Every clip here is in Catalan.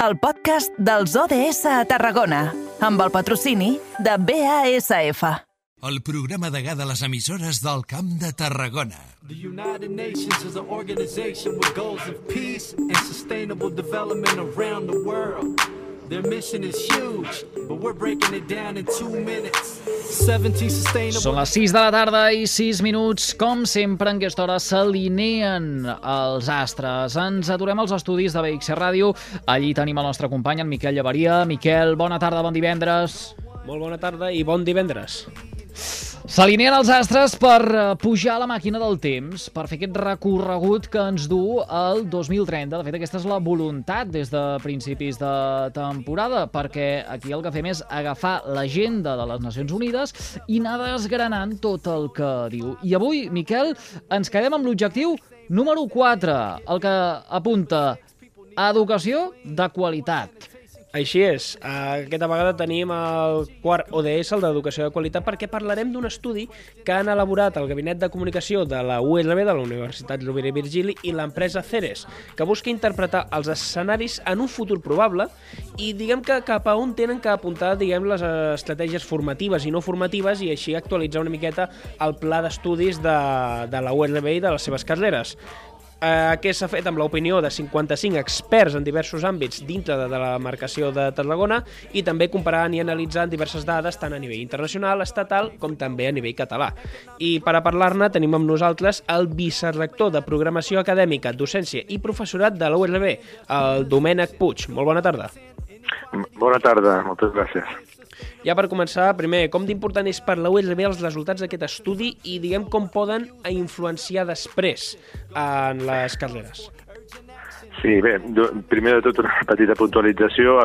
el podcast dels ODS a Tarragona, amb el patrocini de BASF. El programa degà de les emissores del Camp de Tarragona. The United Nations is an organization with goals of peace and sustainable development around the world. Their mission is huge, but we're breaking it down in two minutes. 17 sustainable... Són les 6 de la tarda i 6 minuts. Com sempre, en aquesta hora s'alineen els astres. Ens aturem als estudis de BX Ràdio. Allí tenim el nostre company, en Miquel Llevaria. Miquel, bona tarda, bon divendres. Molt bona tarda i bon divendres. S'alineen els astres per eh, pujar a la màquina del temps, per fer aquest recorregut que ens du al 2030. De fet, aquesta és la voluntat des de principis de temporada, perquè aquí el que fem és agafar l'agenda de les Nacions Unides i anar desgranant tot el que diu. I avui, Miquel, ens quedem amb l'objectiu número 4, el que apunta educació de qualitat. Així és, aquesta vegada tenim el quart ODS, el d'Educació de Qualitat, perquè parlarem d'un estudi que han elaborat el Gabinet de Comunicació de la USB, de la Universitat Rovira i Virgili, i l'empresa Ceres, que busca interpretar els escenaris en un futur probable i diguem que cap a on tenen que apuntar diguem les estratègies formatives i no formatives i així actualitzar una miqueta el pla d'estudis de, de la USB i de les seves carreres eh, que s'ha fet amb l'opinió de 55 experts en diversos àmbits dintre de, de la marcació de Tarragona i també comparant i analitzant diverses dades tant a nivell internacional, estatal, com també a nivell català. I per a parlar-ne tenim amb nosaltres el vicerrector de Programació Acadèmica, Docència i Professorat de la URB, el Domènec Puig. Molt bona tarda. Bona tarda, moltes gràcies. Ja per començar, primer, com d'important és per la USB els resultats d'aquest estudi i diguem com poden influenciar després en les carreres? Sí, bé, primer de tot una petita puntualització.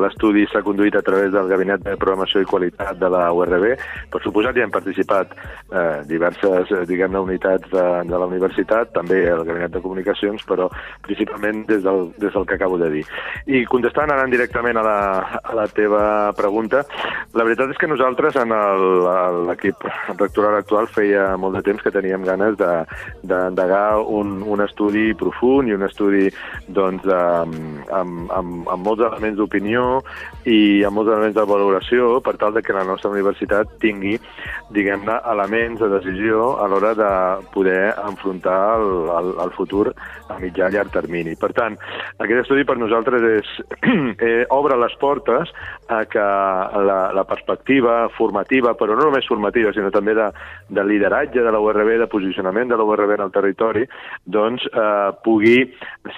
L'estudi s'ha conduït a través del Gabinet de Programació i Qualitat de la URB. Per suposat, hi han participat eh, diverses, diguem-ne, unitats de, de la universitat, també el Gabinet de Comunicacions, però principalment des del, des del que acabo de dir. I contestant ara directament a la, a la teva pregunta, la veritat és que nosaltres en l'equip rectoral actual feia molt de temps que teníem ganes d'endegar de, un, un estudi profund i un estudi doncs, amb, amb, amb, amb molts elements d'opinió i amb molts elements de valoració per tal de que la nostra universitat tingui, diguem-ne, elements de decisió a l'hora de poder enfrontar el, el, el futur a mitjà i llarg termini. Per tant, aquest estudi per nosaltres és, eh, obre les portes a que la, la perspectiva formativa, però no només formativa, sinó també de, de lideratge de la URB, de posicionament de la URB en el territori, doncs eh, pugui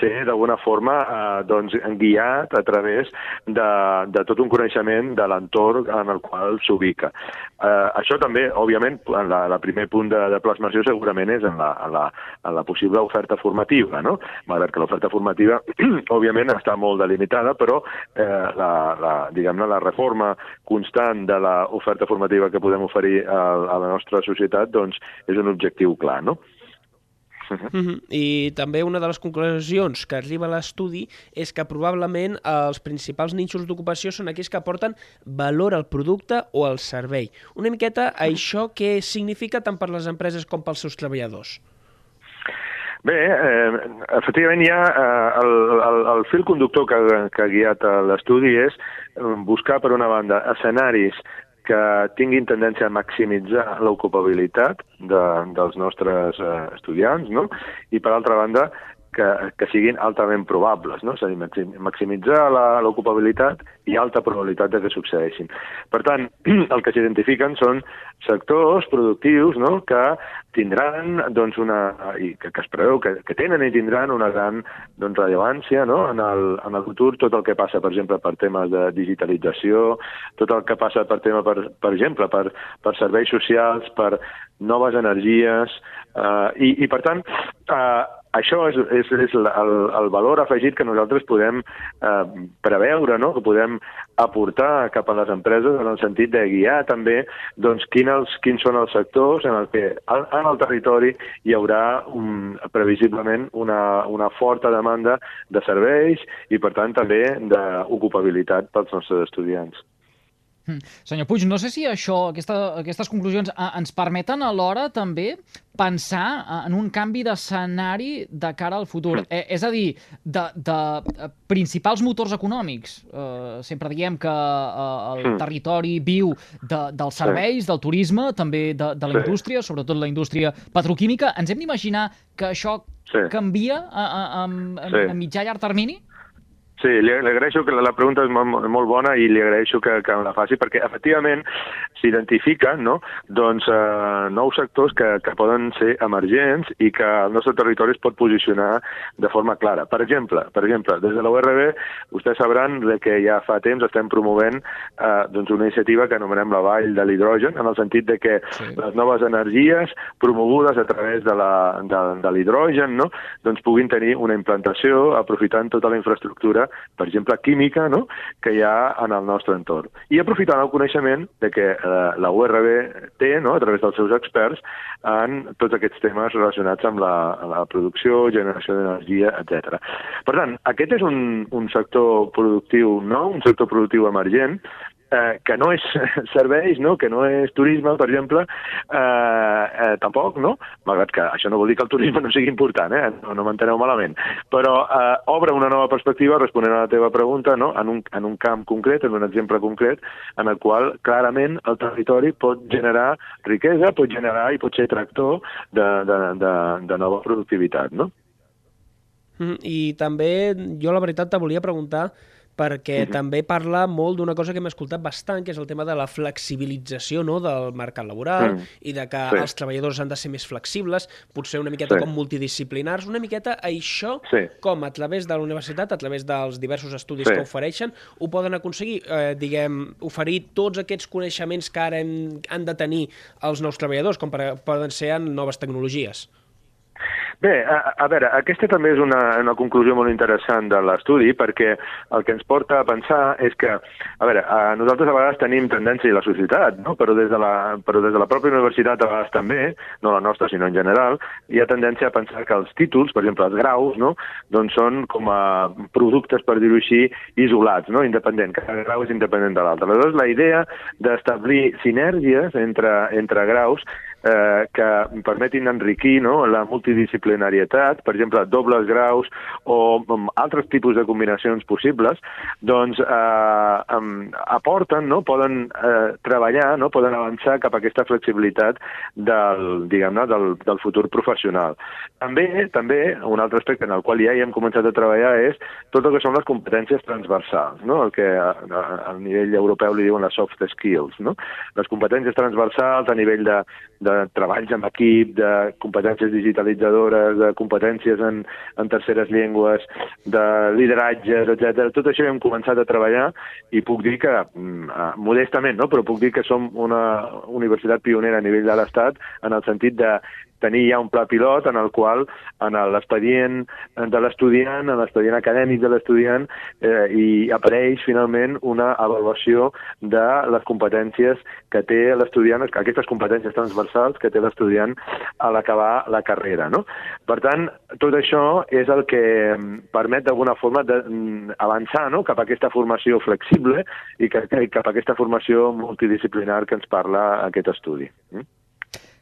ser d'alguna forma eh, doncs, guiat a través de, de tot un coneixement de l'entorn en el qual s'ubica. Eh, això també, òbviament, en la, la primer punt de, de plasmació segurament és en la, en la, en la possible oferta formativa, no? malgrat que l'oferta formativa, òbviament, està molt delimitada, però eh, la, la, diguem-ne, la reforma constant de l'oferta formativa que podem oferir a, a la nostra societat doncs, és un objectiu clar. No? Uh -huh. Uh -huh. I també una de les conclusions que arriba a l'estudi és que probablement els principals nínxols d'ocupació són aquells que aporten valor al producte o al servei. Una miqueta això què significa tant per les empreses com pels seus treballadors? Bé, eh, efectivament hi ha eh, el, el, el fil conductor que, que ha guiat l'estudi és buscar, per una banda, escenaris que tinguin tendència a maximitzar l'ocupabilitat de, dels nostres eh, estudiants, no? i per altra banda, que, que siguin altament probables, no? és a dir, maximitzar l'ocupabilitat i alta probabilitat de que succeeixin. Per tant, el que s'identifiquen són sectors productius no? que tindran doncs, una, i que, que es preveu que, que tenen i tindran una gran doncs, rellevància no? en, el, en el futur, tot el que passa, per exemple, per temes de digitalització, tot el que passa per tema, per, per exemple, per, per serveis socials, per noves energies, eh, i, i per tant, eh, això és, és, és el, el valor afegit que nosaltres podem eh, preveure, no? que podem aportar cap a les empreses en el sentit de guiar també doncs, quin els, quins són els sectors en el que en el territori hi haurà un, previsiblement una, una forta demanda de serveis i, per tant, també d'ocupabilitat pels nostres estudiants. Mm. Senyor Puig, no sé si això, aquesta, aquestes conclusions eh, ens permeten alhora també pensar eh, en un canvi d'escenari de cara al futur. Eh, és a dir, de, de eh, principals motors econòmics. Eh, sempre diem que eh, el Mm. territori viu de, dels serveis, del turisme, també de, de la indústria, sobretot la indústria petroquímica. Ens hem d'imaginar que això canvia a, a, a, a, a mitjà i llarg termini? Sí, li, li agraeixo que la, la pregunta és molt, molt bona i li agraeixo que, que la faci perquè efectivament s'identifiquen no? doncs, eh, nous sectors que, que poden ser emergents i que el nostre territori es pot posicionar de forma clara. Per exemple, per exemple des de la URB vostès sabran de que ja fa temps estem promovent eh, doncs una iniciativa que anomenem la Vall de l'Hidrogen, en el sentit de que Sí. les noves energies promogudes a través de la- de, de l'hidrogen no? doncs puguin tenir una implantació aprofitant tota la infraestructura, per exemple, química, no? que hi ha en el nostre entorn. I aprofitant el coneixement de que eh, la URB té, no? a través dels seus experts, en tots aquests temes relacionats amb la, la producció, generació d'energia, etc. Per tant, aquest és un, un sector productiu nou, un sector productiu emergent, eh, que no és serveis, no? que no és turisme, per exemple, eh, eh, tampoc, no? malgrat que això no vol dir que el turisme no sigui important, eh? no, no m'enteneu malament, però eh, obre una nova perspectiva responent a la teva pregunta no? en, un, en un camp concret, en un exemple concret, en el qual clarament el territori pot generar riquesa, pot generar i pot ser tractor de, de, de, de nova productivitat. No? Mm, I també jo la veritat te volia preguntar perquè Mhm. també parla molt d'una cosa que hem escoltat bastant, que és el tema de la flexibilització no, del mercat laboral Mm. i de que Sí. els treballadors han de ser més flexibles, potser una miqueta Sí. com multidisciplinars, una miqueta això Sí. com a través de la universitat, a través dels diversos estudis Sí. que ofereixen, ho poden aconseguir, eh, diguem, oferir tots aquests coneixements que ara hem, han de tenir els nous treballadors, com per, poden ser en noves tecnologies. Bé, a, a veure, aquesta també és una, una conclusió molt interessant de l'estudi perquè el que ens porta a pensar és que, a veure, a nosaltres a vegades tenim tendència i la societat, no? però, des de la, però des de la pròpia universitat a vegades també, no la nostra sinó en general, hi ha tendència a pensar que els títols, per exemple els graus, no? doncs són com a productes, per dir-ho així, isolats, no? independent, cada grau és independent de l'altre. Aleshores, la idea d'establir sinergies entre, entre graus eh, que permetin enriquir no, la multidisciplinarietat, per exemple, dobles graus o um, altres tipus de combinacions possibles, doncs eh, um, aporten, no, poden eh, treballar, no, poden avançar cap a aquesta flexibilitat del, diguem-ne, del, del futur professional. També, també, un altre aspecte en el qual ja hi hem començat a treballar és tot el que són les competències transversals, no? el que a, a, a nivell europeu li diuen les soft skills, no? les competències transversals a nivell de, de treballs amb equip, de competències digitalitzadores, de competències en, en terceres llengües, de lideratges, etc. Tot això hem començat a treballar i puc dir que, mm, eh, modestament, no? però puc dir que som una universitat pionera a nivell de l'Estat en el sentit de tenir ja un pla pilot en el qual en l'expedient de l'estudiant, en l'expedient acadèmic de l'estudiant, eh, hi apareix finalment una avaluació de les competències que té l'estudiant, aquestes competències transversals que té l'estudiant a l'acabar la carrera. No? Per tant, tot això és el que permet d'alguna forma de, mm, avançar no? cap a aquesta formació flexible i i cap a aquesta formació multidisciplinar que ens parla aquest estudi. Mm?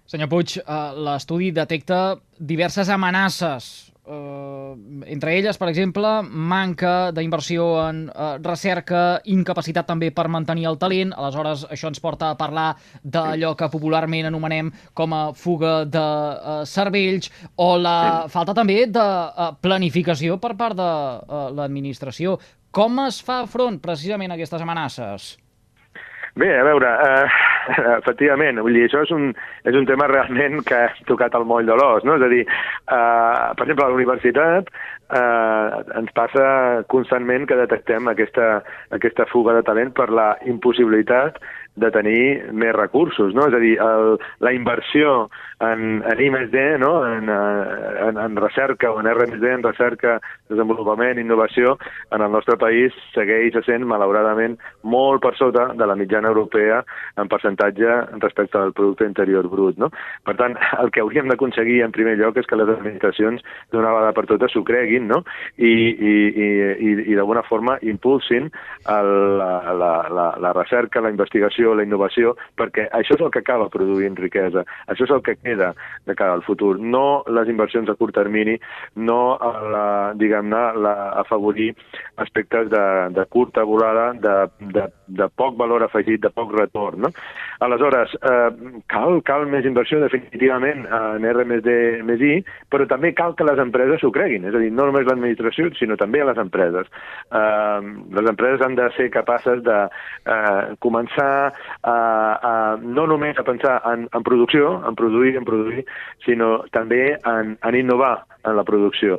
Senyor Puig, eh, l'estudi detecta diverses amenaces, eh, entre elles, per exemple, manca d'inversió en eh, recerca, incapacitat també per mantenir el talent, aleshores això ens porta a parlar d'allò que popularment anomenem com a fuga de cervells, o la falta també de planificació per part de l'administració. Com es fa front precisament a aquestes amenaces? Bé, a veure, eh, efectivament, vull dir, això és un, és un tema realment que ha tocat el moll de l'os, no? És a dir, eh, per exemple, a la universitat eh, ens passa constantment que detectem aquesta, aquesta fuga de talent per la impossibilitat de tenir més recursos, no? És a dir, el, la inversió en, en I+D, no? en, eh, en, en recerca o en R+D, en recerca desenvolupament, innovació, en el nostre país segueix sent, malauradament, molt per sota de la mitjana europea en percentatge respecte al producte interior brut. No? Per tant, el que hauríem d'aconseguir en primer lloc és que les administracions d'una vegada per totes s'ho creguin no? i, i, i, i, i d'alguna forma impulsin el, la, la, la, la recerca, la investigació, la innovació, perquè això és el que acaba produint riquesa, això és el que queda de cara al futur, no les inversions a curt termini, no diguem-ne, afavorir aspectes de, de curta volada, de, de, de poc valor afegit, de poc retorn. No? Aleshores, eh, cal, cal més inversió definitivament en R+D més I, però també cal que les empreses s'ho creguin, és a dir, no només l'administració, sinó també a les empreses. Eh, les empreses han de ser capaces de eh, començar a, a, no només a pensar en, en producció, en produir, en produir, sinó també en, en innovar en la producció.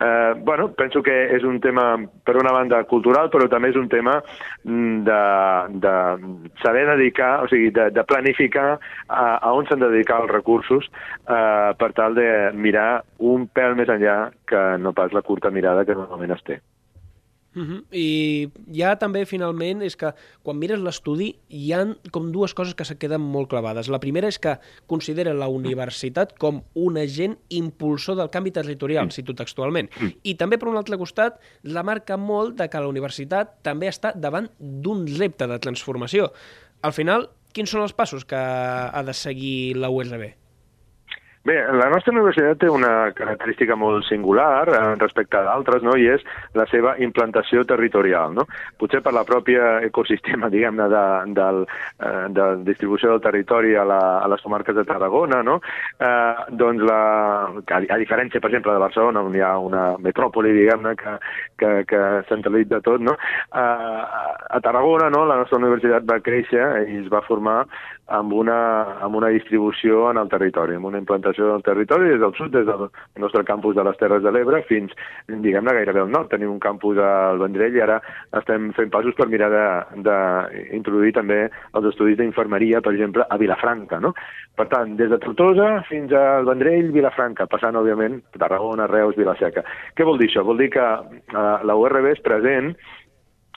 Eh, bueno, penso que és un tema, per una banda, cultural, però també és un tema mm, de, de saber dedicar, o sigui, de, de planificar a, a on s'han de dedicar els recursos eh, per tal de mirar un pèl més enllà que no pas la curta mirada que normalment es té. Uh -huh. I ja també, finalment, és que quan mires l'estudi hi han com dues coses que se queden molt clavades. La primera és que considera la universitat com un agent impulsor del canvi territorial, mm. cito textualment. Mm. I també, per un altre costat, la marca molt de que la universitat també està davant d'un repte de transformació. Al final, quins són els passos que ha de seguir la USB? Bé, la nostra universitat té una característica molt singular eh, respecte a d'altres, no? i és la seva implantació territorial. No? Potser per la pròpia ecosistema, diguem-ne, de, de, eh, de distribució del territori a, la, a les comarques de Tarragona, no? eh, doncs la, a, a diferència, per exemple, de Barcelona, on hi ha una metròpoli, diguem-ne, que, que, que centralitza tot, no? eh, a Tarragona no? la nostra universitat va créixer i es va formar amb una, amb una distribució en el territori, amb una implantació del territori des del sud, des del nostre campus de les Terres de l'Ebre fins, diguem-ne, gairebé al nord. Tenim un campus al Vendrell i ara estem fent passos per mirar d'introduir també els estudis d'infermeria, per exemple, a Vilafranca, no? Per tant, des de Tortosa fins al Vendrell, Vilafranca, passant, òbviament, Tarragona, Reus, Vilaseca. Què vol dir això? Vol dir que eh, la URB és present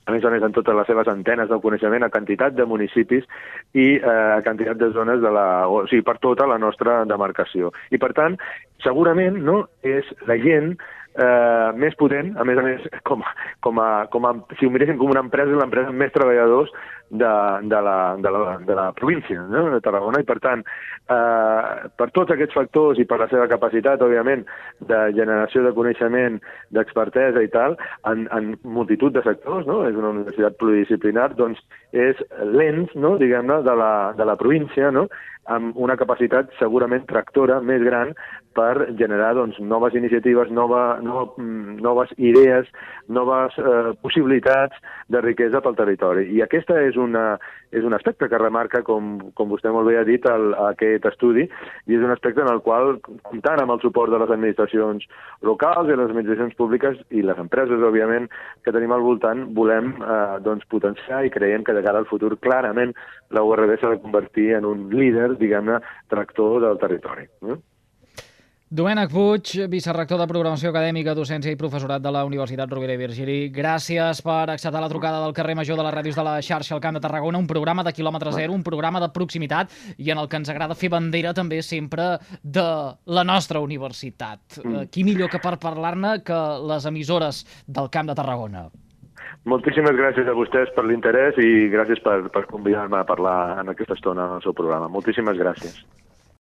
a més a més en totes les seves antenes del coneixement a quantitat de municipis i eh, a quantitat de zones de la, o sigui, per tota la nostra demarcació. I per tant, segurament no, és la gent eh, més potent, a més a més, com, com, a, com a, si ho miréssim com una empresa, l'empresa amb més treballadors de, de, la, de, la, de la província no? de Tarragona, i per tant, eh, per tots aquests factors i per la seva capacitat, òbviament, de generació de coneixement, d'expertesa i tal, en, en multitud de sectors, no? és una universitat pluridisciplinar, doncs és l'ens, no? diguem-ne, de, la, de la província, no? Amb una capacitat segurament tractora més gran per generar doncs, noves iniciatives, nova, nova, mm, noves idees, noves eh, possibilitats de riquesa pel territori. I aquesta és, una, és un aspecte que remarca, com, com vostè molt bé ha dit, el, aquest estudi, i és un aspecte en el qual, comptant amb el suport de les administracions locals i les administracions públiques i les empreses, òbviament, que tenim al voltant, volem eh, doncs, potenciar i creiem que de cara al futur clarament la URB s'ha de convertir en un líder, diguem-ne, tractor del territori. Eh? Domènec Puig, vicerrector de Programació Acadèmica, Docència i Professorat de la Universitat Rovira i Virgili. Gràcies per acceptar la trucada del carrer Major de les ràdios de la xarxa al Camp de Tarragona, un programa de quilòmetre zero, un programa de proximitat i en el que ens agrada fer bandera també sempre de la nostra universitat. Mm. Eh, qui millor que per parlar-ne que les emissores del Camp de Tarragona? Moltíssimes gràcies a vostès per l'interès i gràcies per, per convidar-me a parlar en aquesta estona el seu programa. Moltíssimes gràcies.